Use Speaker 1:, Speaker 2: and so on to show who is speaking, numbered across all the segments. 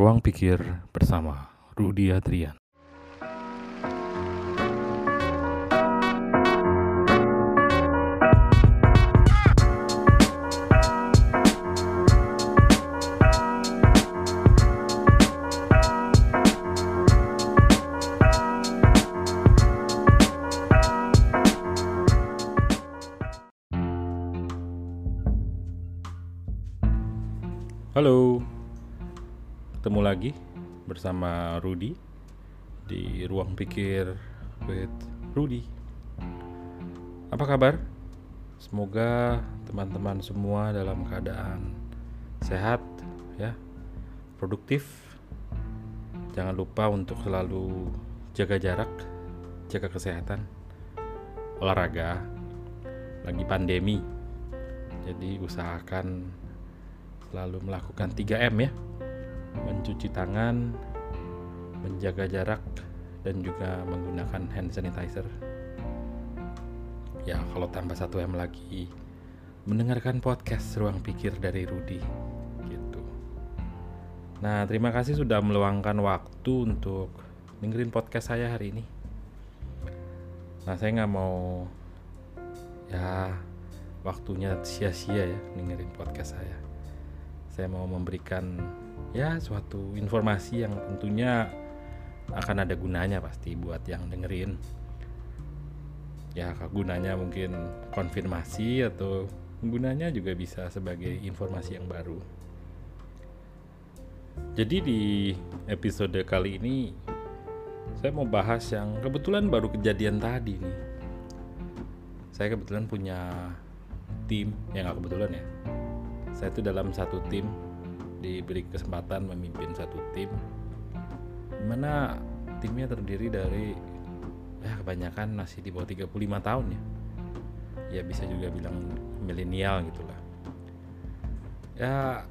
Speaker 1: Ruang Pikir bersama Rudi Adrian. Halo, ketemu lagi bersama Rudi di Ruang Pikir with Rudi. Apa kabar? Semoga teman-teman semua dalam keadaan sehat, ya, produktif. Jangan lupa untuk selalu jaga jarak, jaga kesehatan, olahraga. Lagi pandemi, jadi usahakan selalu melakukan 3M ya mencuci tangan menjaga jarak dan juga menggunakan hand sanitizer. Ya kalau tambah 1M lagi mendengarkan podcast ruang pikir dari Rudi gitu. Nah terima kasih sudah meluangkan waktu untuk dengerin podcast saya hari ini. Nah saya nggak mau ya waktunya sia-sia ya dengerin podcast saya. Saya mau memberikan ya suatu informasi yang tentunya akan ada gunanya pasti buat yang dengerin. Ya gunanya mungkin konfirmasi atau gunanya juga bisa sebagai informasi yang baru. Jadi di episode kali ini saya mau bahas yang kebetulan baru kejadian tadi nih. Saya kebetulan punya tim yang gak kebetulan ya. Saya itu dalam satu tim diberi kesempatan memimpin satu tim. Di mana timnya terdiri dari ya kebanyakan masih di bawah 35 tahun ya. Ya bisa juga bilang milenial gitulah. Ya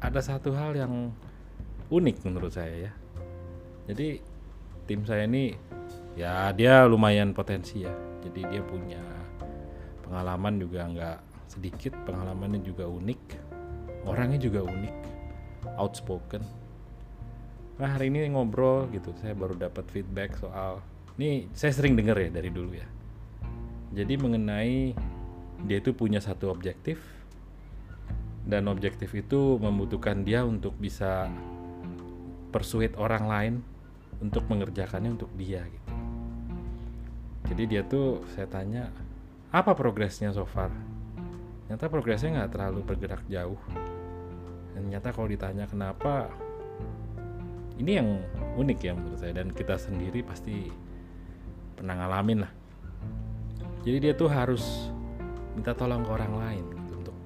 Speaker 1: ada satu hal yang unik menurut saya ya. Jadi tim saya ini ya dia lumayan potensi ya. Jadi dia punya pengalaman juga nggak sedikit pengalamannya juga unik orangnya juga unik outspoken. Nah hari ini ngobrol gitu saya baru dapat feedback soal ini saya sering dengar ya dari dulu ya. Jadi mengenai dia itu punya satu objektif dan objektif itu membutuhkan dia untuk bisa persuade orang lain untuk mengerjakannya untuk dia gitu. Jadi dia tuh saya tanya apa progresnya so far? Ternyata progresnya nggak terlalu bergerak jauh dan ternyata kalau ditanya kenapa ini yang unik ya menurut saya. Dan kita sendiri pasti pernah ngalamin lah. Jadi dia tuh harus minta tolong ke orang lain gitu untuk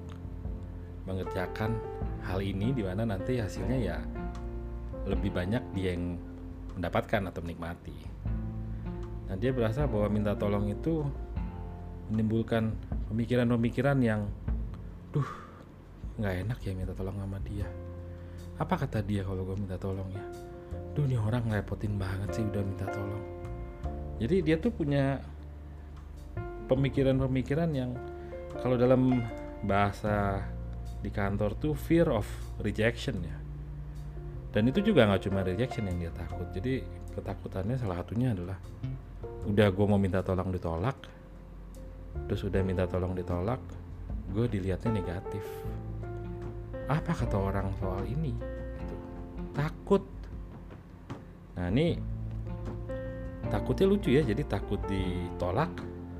Speaker 1: mengerjakan hal ini di mana nanti hasilnya ya lebih banyak dia yang mendapatkan atau menikmati. Nah dia berasa bahwa minta tolong itu menimbulkan pemikiran-pemikiran yang duh nggak enak ya minta tolong sama dia. Apa kata dia kalau gue minta tolong ya? Duh nih orang ngerepotin banget sih udah minta tolong. Jadi dia tuh punya pemikiran-pemikiran yang kalau dalam bahasa di kantor tuh fear of rejection ya. Dan itu juga nggak cuma rejection yang dia takut. Jadi ketakutannya salah satunya adalah udah gue mau minta tolong ditolak terus udah minta tolong ditolak gue dilihatnya negatif apa kata orang soal ini? Gitu. takut. Nah ini takutnya lucu ya. Jadi takut ditolak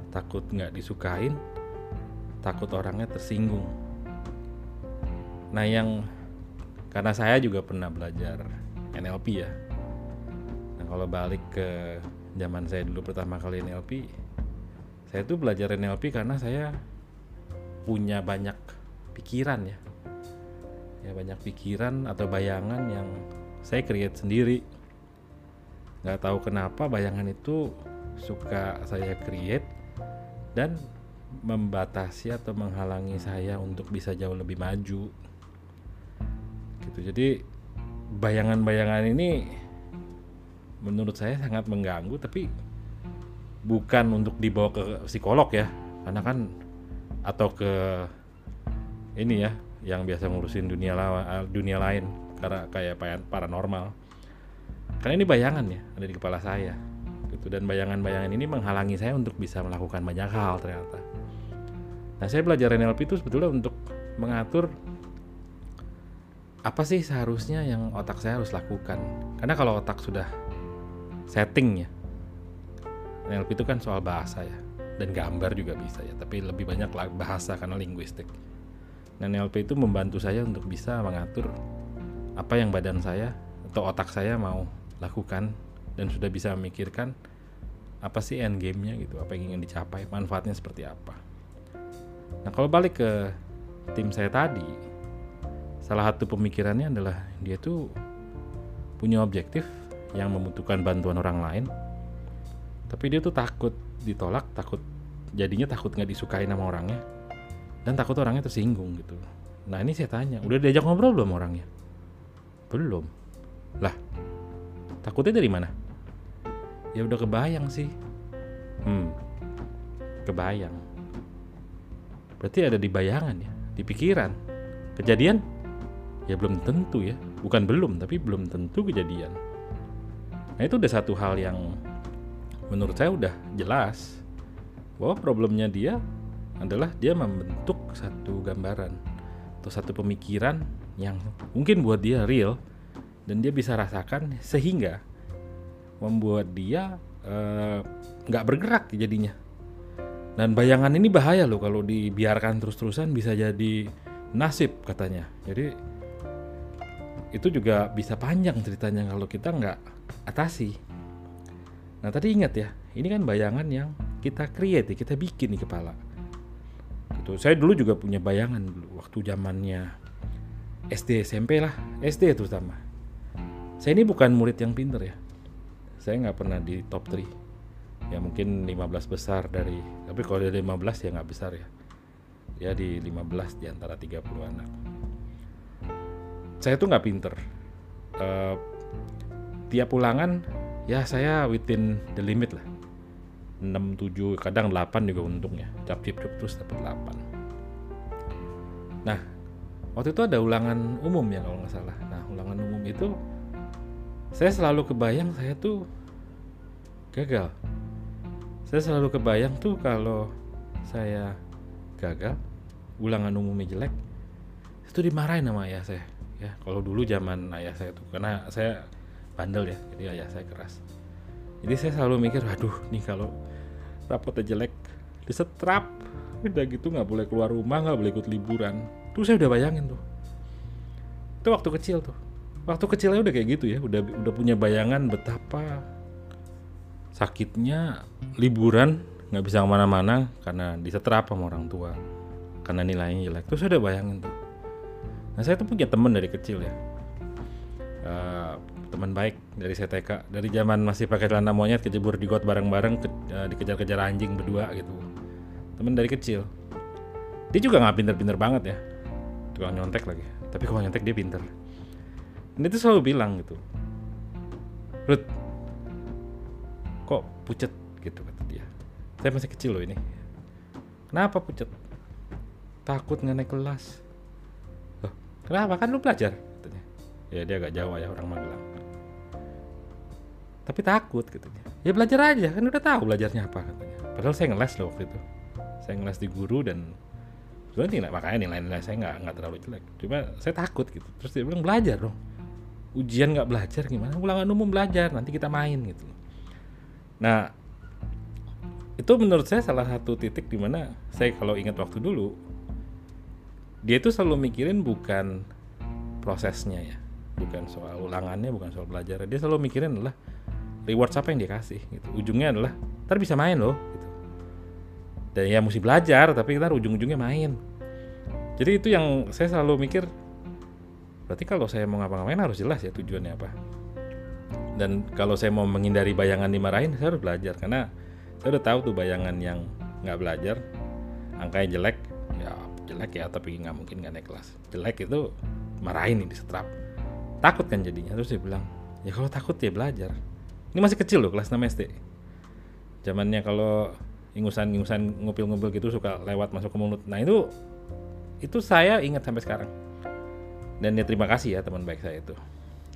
Speaker 1: takut nggak disukain takut orangnya tersinggung. Nah yang karena saya juga pernah belajar NLP ya. Nah kalau balik ke zaman saya dulu pertama kali NLP saya tuh belajar NLP karena saya punya banyak pikiran ya ya banyak pikiran atau bayangan yang saya create sendiri. Nggak tahu kenapa bayangan itu suka saya create dan membatasi atau menghalangi saya untuk bisa jauh lebih maju. Gitu. Jadi bayangan-bayangan ini menurut saya sangat mengganggu tapi bukan untuk dibawa ke psikolog ya. Karena kan atau ke ini ya yang biasa ngurusin dunia lawa, dunia lain karena kayak paranormal. Karena ini bayangan ya ada di kepala saya gitu. Dan bayangan-bayangan ini menghalangi saya untuk bisa melakukan banyak hal ternyata. Nah saya belajar NLP itu sebetulnya untuk mengatur apa sih seharusnya yang otak saya harus lakukan. Karena kalau otak sudah settingnya NLP itu kan soal bahasa ya. Dan gambar juga bisa ya tapi lebih banyak bahasa karena linguistik dan NLP itu membantu saya untuk bisa mengatur apa yang badan saya atau otak saya mau lakukan dan sudah bisa memikirkan apa sih end game-nya gitu apa yang ingin dicapai manfaatnya seperti apa. Nah kalau balik ke tim saya tadi salah satu pemikirannya adalah dia tuh punya objektif yang membutuhkan bantuan orang lain tapi dia tuh takut ditolak takut jadinya takut nggak disukai sama orangnya dan takut orangnya tersinggung gitu. Nah ini saya tanya udah diajak ngobrol belum orangnya? Belum. Lah takutnya dari mana? Ya udah kebayang sih. Hmm kebayang. Berarti ada di bayangan ya di pikiran. Kejadian? Ya belum tentu ya. Bukan belum tapi belum tentu kejadian. Nah itu udah satu hal yang menurut saya udah jelas bahwa problemnya dia adalah dia membentuk satu gambaran atau satu pemikiran yang mungkin buat dia real dan dia bisa rasakan sehingga membuat dia eh, nggak uh, bergerak jadinya. Dan bayangan ini bahaya loh kalau dibiarkan terus-terusan bisa jadi nasib katanya. Jadi itu juga bisa panjang ceritanya kalau kita nggak atasi. Nah tadi ingat ya ini kan bayangan yang kita create kita bikin di kepala gitu. Saya dulu juga punya bayangan dulu waktu zamannya SD SMP lah SD terutama saya ini bukan murid yang pinter ya. Saya nggak pernah di top 3 ya mungkin 15 besar dari tapi kalau dari 15 ya nggak besar ya. Ya di 15 di antara 30 anak. Saya tuh nggak pinter. Uh, tiap ulangan ya saya within the limit lah 6, 7, kadang 8 juga untungnya. Cap cip terus dapat 8 nah waktu itu ada ulangan umum ya kalau nggak salah. Nah ulangan umum itu saya selalu kebayang saya tuh gagal. Saya selalu kebayang tuh kalau saya gagal ulangan umumnya jelek itu dimarahin sama ayah saya ya. Kalau dulu zaman ayah saya tuh karena saya bandel ya jadi ayah saya keras jadi saya selalu mikir waduh nih kalau rapotnya jelek disetrap. Udah gitu nggak boleh keluar rumah nggak boleh ikut liburan. Tuh saya udah bayangin tuh. Itu waktu kecil tuh. Waktu kecilnya udah kayak gitu ya udah udah punya bayangan betapa sakitnya liburan nggak bisa ke mana-mana karena disetrap sama orang tua karena nilainya jelek. Terus saya udah bayangin tuh. Nah saya tuh punya temen dari kecil ya. Uh, teman baik dari saya TK dari zaman masih pakai celana monyet kejebur di got bareng-bareng ke, uh, dikejar-kejar anjing berdua gitu. Teman dari kecil. Dia juga nggak pinter-pinter banget ya. Tukang nyontek lagi. Tapi kalau nyontek dia pinter. Dan itu selalu bilang gitu. Ruth kok pucet gitu kata dia. Saya masih kecil loh ini. Kenapa pucet? Takut nggak naik kelas. Loh kenapa? Kan lu belajar katanya. Ya dia agak jauh ya orang Magelang tapi takut katanya. Ya belajar aja kan udah tahu belajarnya apa katanya. Padahal saya ngeles loh waktu itu. Saya ngeles di guru dan sebenarnya nilai makanya nilai-nilai saya nggak nggak terlalu jelek. Cuma saya takut gitu. Terus dia bilang belajar dong. Ujian nggak belajar gimana? Ulangan umum belajar nanti kita main gitu nah itu menurut saya salah satu titik di mana saya kalau ingat waktu dulu dia itu selalu mikirin bukan prosesnya ya. Bukan soal ulangannya bukan soal belajar dia selalu mikirin adalah reward apa yang dia kasih gitu. Ujungnya adalah ntar bisa main loh gitu. Dan ya mesti belajar tapi ntar ujung-ujungnya main. Jadi itu yang saya selalu mikir berarti kalau saya mau ngapa-ngapain harus jelas ya tujuannya apa. Dan kalau saya mau menghindari bayangan dimarahin saya harus belajar. Karena saya udah tahu tuh bayangan yang nggak belajar angkanya jelek ya jelek ya tapi nggak mungkin nggak naik kelas. Jelek itu marahin nih disetrap. Takut kan jadinya. Terus dia bilang ya kalau takut ya belajar ini masih kecil loh kelas 6 SD zamannya kalau ingusan-ingusan ngupil-ngupil gitu suka lewat masuk ke mulut. Nah itu itu saya ingat sampai sekarang. Dan ya terima kasih ya teman baik saya itu.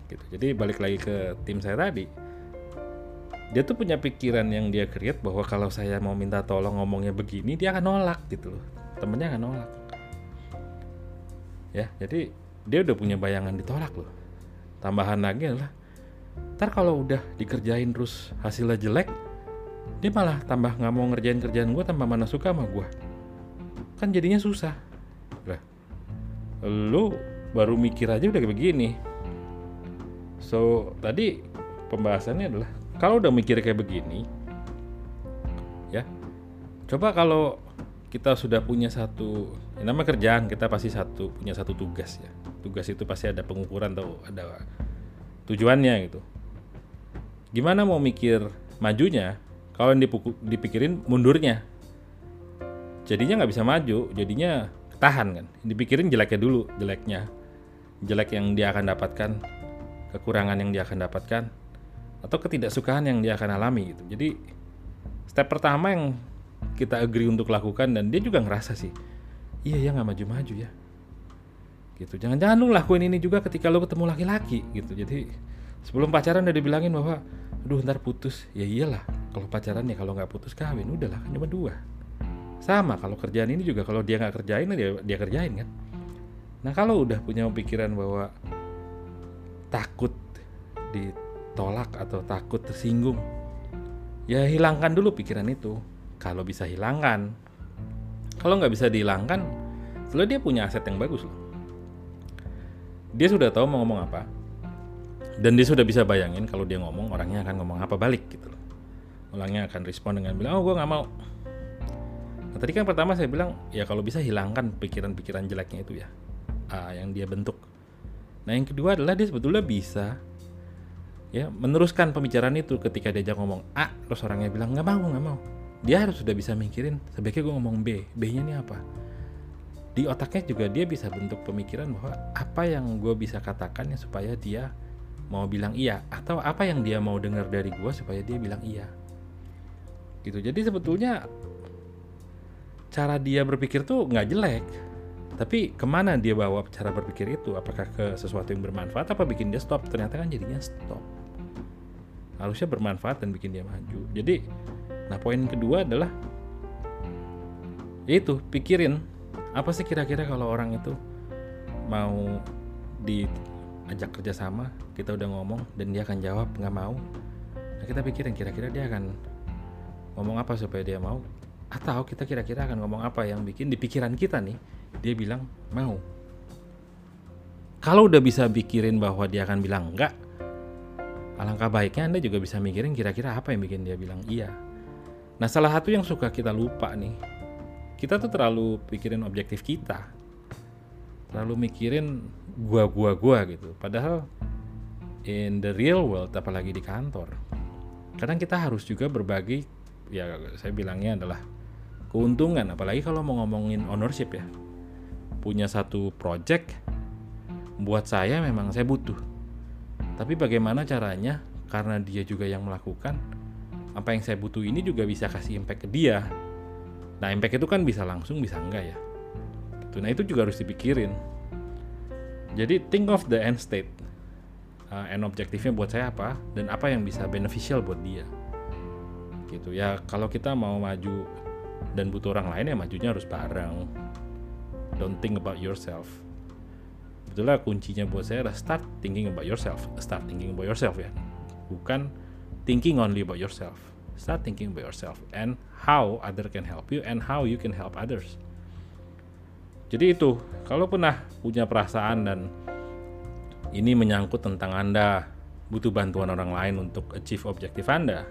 Speaker 1: Gitu. Jadi balik lagi ke tim saya tadi. Dia tuh punya pikiran yang dia create bahwa kalau saya mau minta tolong ngomongnya begini dia akan nolak gitu loh. Temennya akan nolak. Ya jadi dia udah punya bayangan ditolak loh. Tambahan lagi adalah ntar kalau udah dikerjain terus hasilnya jelek dia malah tambah nggak mau ngerjain kerjaan gue tambah mana suka sama gue kan jadinya susah. Lah lu baru mikir aja udah kayak begini. So tadi pembahasannya adalah kalau udah mikir kayak begini ya coba kalau kita sudah punya satu nama kerjaan kita pasti satu punya satu tugas ya. Tugas itu pasti ada pengukuran atau ada tujuannya gitu gimana mau mikir majunya kalau yang dipikirin mundurnya jadinya nggak bisa maju jadinya tahan kan dipikirin jeleknya dulu jeleknya jelek yang dia akan dapatkan, kekurangan yang dia akan dapatkan, atau ketidaksukaan yang dia akan alami gitu. Jadi step pertama yang kita agree untuk lakukan dan dia juga ngerasa sih, iya ya nggak maju-maju ya. Gitu. Jangan-jangan lu lakuin ini juga ketika lu ketemu laki-laki gitu. Jadi sebelum pacaran udah dibilangin bahwa, aduh ntar putus. Ya iyalah, kalau pacaran ya kalau nggak putus kawin udahlah kan cuma dua. Sama kalau kerjaan ini juga kalau dia nggak kerjain dia dia kerjain kan Nah kalau udah punya pikiran bahwa takut ditolak atau takut tersinggung, ya hilangkan dulu pikiran itu. Kalau bisa hilangkan, kalau nggak bisa dihilangkan, setelah dia punya aset yang bagus loh. Dia sudah tahu mau ngomong apa, dan dia sudah bisa bayangin kalau dia ngomong orangnya akan ngomong apa balik gitu loh. Orangnya akan respon dengan bilang, oh gue nggak mau. Nah, tadi kan pertama saya bilang, ya kalau bisa hilangkan pikiran-pikiran jeleknya itu ya A yang dia bentuk. Nah yang kedua adalah dia sebetulnya bisa ya meneruskan pembicaraan itu ketika diajak ngomong A terus orangnya bilang nggak mau nggak mau dia harus sudah bisa mikirin sebaiknya gue ngomong B B nya ini apa di otaknya juga dia bisa bentuk pemikiran bahwa apa yang gue bisa katakan ya supaya dia mau bilang iya atau apa yang dia mau dengar dari gue supaya dia bilang iya. Gitu. Jadi sebetulnya cara dia berpikir tuh nggak jelek tapi ke mana dia bawa cara berpikir itu? Apakah ke sesuatu yang bermanfaat apa bikin dia stop? Ternyata kan jadinya stop. Harusnya bermanfaat dan bikin dia maju. Jadi nah poin kedua adalah itu pikirin apa sih kira-kira kalau orang itu mau diajak kerjasama kita udah ngomong dan dia akan jawab nggak mau. Nah kita pikirin kira-kira dia akan ngomong apa supaya dia mau atau kita kira-kira akan ngomong apa yang bikin di pikiran kita nih dia bilang mau. Kalau udah bisa pikirin bahwa dia akan bilang enggak alangkah baiknya anda juga bisa mikirin kira-kira apa yang bikin dia bilang iya. Nah salah satu yang suka kita lupa nih kita tuh terlalu pikirin objektif kita. Terlalu mikirin gua gua gua gitu. Padahal in the real world apalagi di kantor kadang kita harus juga berbagi ya saya bilangnya adalah keuntungan. Apalagi kalau mau ngomongin ownership ya. Punya satu project buat saya memang saya butuh. Tapi bagaimana caranya? Karena dia juga yang melakukan apa yang saya butuh ini juga bisa kasih impact ke dia nah impact itu kan bisa langsung bisa enggak ya? Gitu. nah itu juga harus dipikirin. Jadi think of the end state uh, end objektifnya buat saya apa dan apa yang bisa beneficial buat dia. Gitu. Ya kalau kita mau maju dan butuh orang lain ya majunya harus bareng. Don't think about yourself. Betulnya kuncinya buat saya adalah start thinking about yourself. Start thinking about yourself ya. Bukan thinking only about yourself start thinking about yourself and how other can help you and how you can help others jadi itu kalau pernah punya perasaan dan ini menyangkut tentang anda butuh bantuan orang lain untuk achieve objektif anda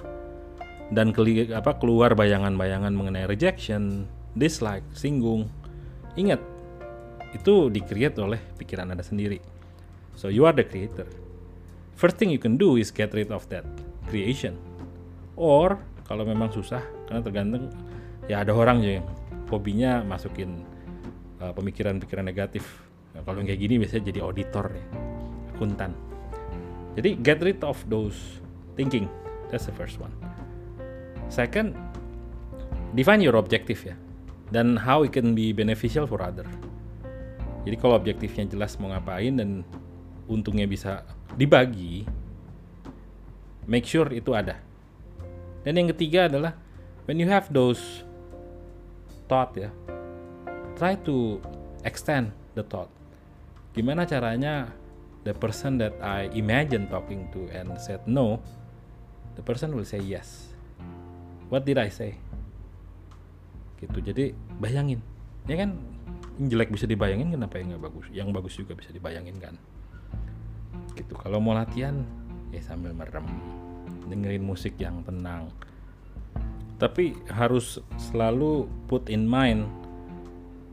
Speaker 1: dan keli, apa keluar bayangan-bayangan mengenai rejection, dislike, singgung. Ingat, itu di-create oleh pikiran Anda sendiri. So you are the creator. First thing you can do is get rid of that creation. Or kalau memang susah karena tergantung ya ada orang yang hobinya masukin uh, pemikiran-pemikiran negatif. Nah, kalau kayak gini biasanya jadi auditor ya, akuntan. Jadi get rid of those thinking. That's the first one. Second, define your objective ya dan how it can be beneficial for other. Jadi kalau objektifnya jelas mau ngapain dan untungnya bisa dibagi, make sure itu ada. Dan yang ketiga adalah when you have those thought ya, try to extend the thought. Gimana caranya the person that I imagine talking to and said no, the person will say yes. What did I say? Gitu. Jadi bayangin, ya kan yang jelek bisa dibayangin kenapa yang nggak bagus yang bagus juga bisa dibayangin kan gitu kalau mau latihan ya sambil merem dengerin musik yang tenang tapi harus selalu put in mind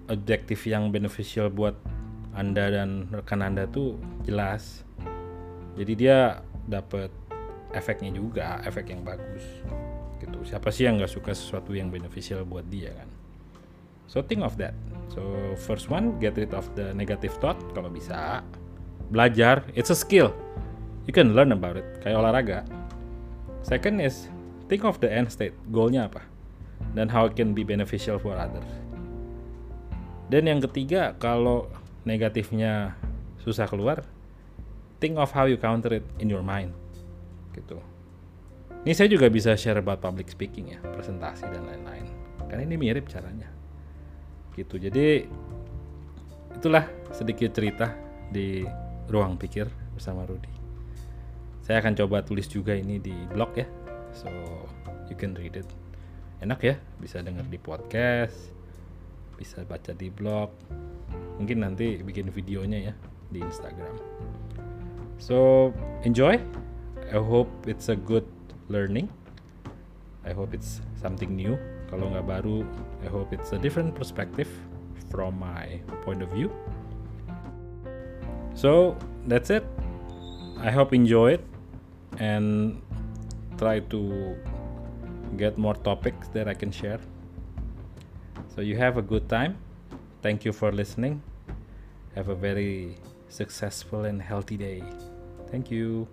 Speaker 1: objektif yang beneficial buat anda dan rekan anda tuh jelas jadi dia dapat efeknya juga efek yang bagus gitu siapa sih yang nggak suka sesuatu yang beneficial buat dia kan So think of that. So first one, get rid of the negative thought kalau bisa. Belajar, it's a skill. You can learn about it, kayak olahraga. Second is think of the end state, goalnya apa, dan how it can be beneficial for others. Dan yang ketiga, kalau negatifnya susah keluar, think of how you counter it in your mind. Gitu. Ini saya juga bisa share about public speaking ya, presentasi dan lain-lain. Karena ini mirip caranya gitu jadi itulah sedikit cerita di ruang pikir bersama Rudy saya akan coba tulis juga ini di blog ya. So you can read it. Enak ya bisa denger di podcast bisa baca di blog. Mungkin nanti bikin videonya ya di Instagram. So enjoy. I hope it's a good learning. I hope it's something new. Kalau nggak baru I hope it's a different perspective from my point of view. So that's it. I hope enjoy it and try to get more topics that I can share. So you have a good time. Thank you for listening. Have a very successful and healthy day. Thank you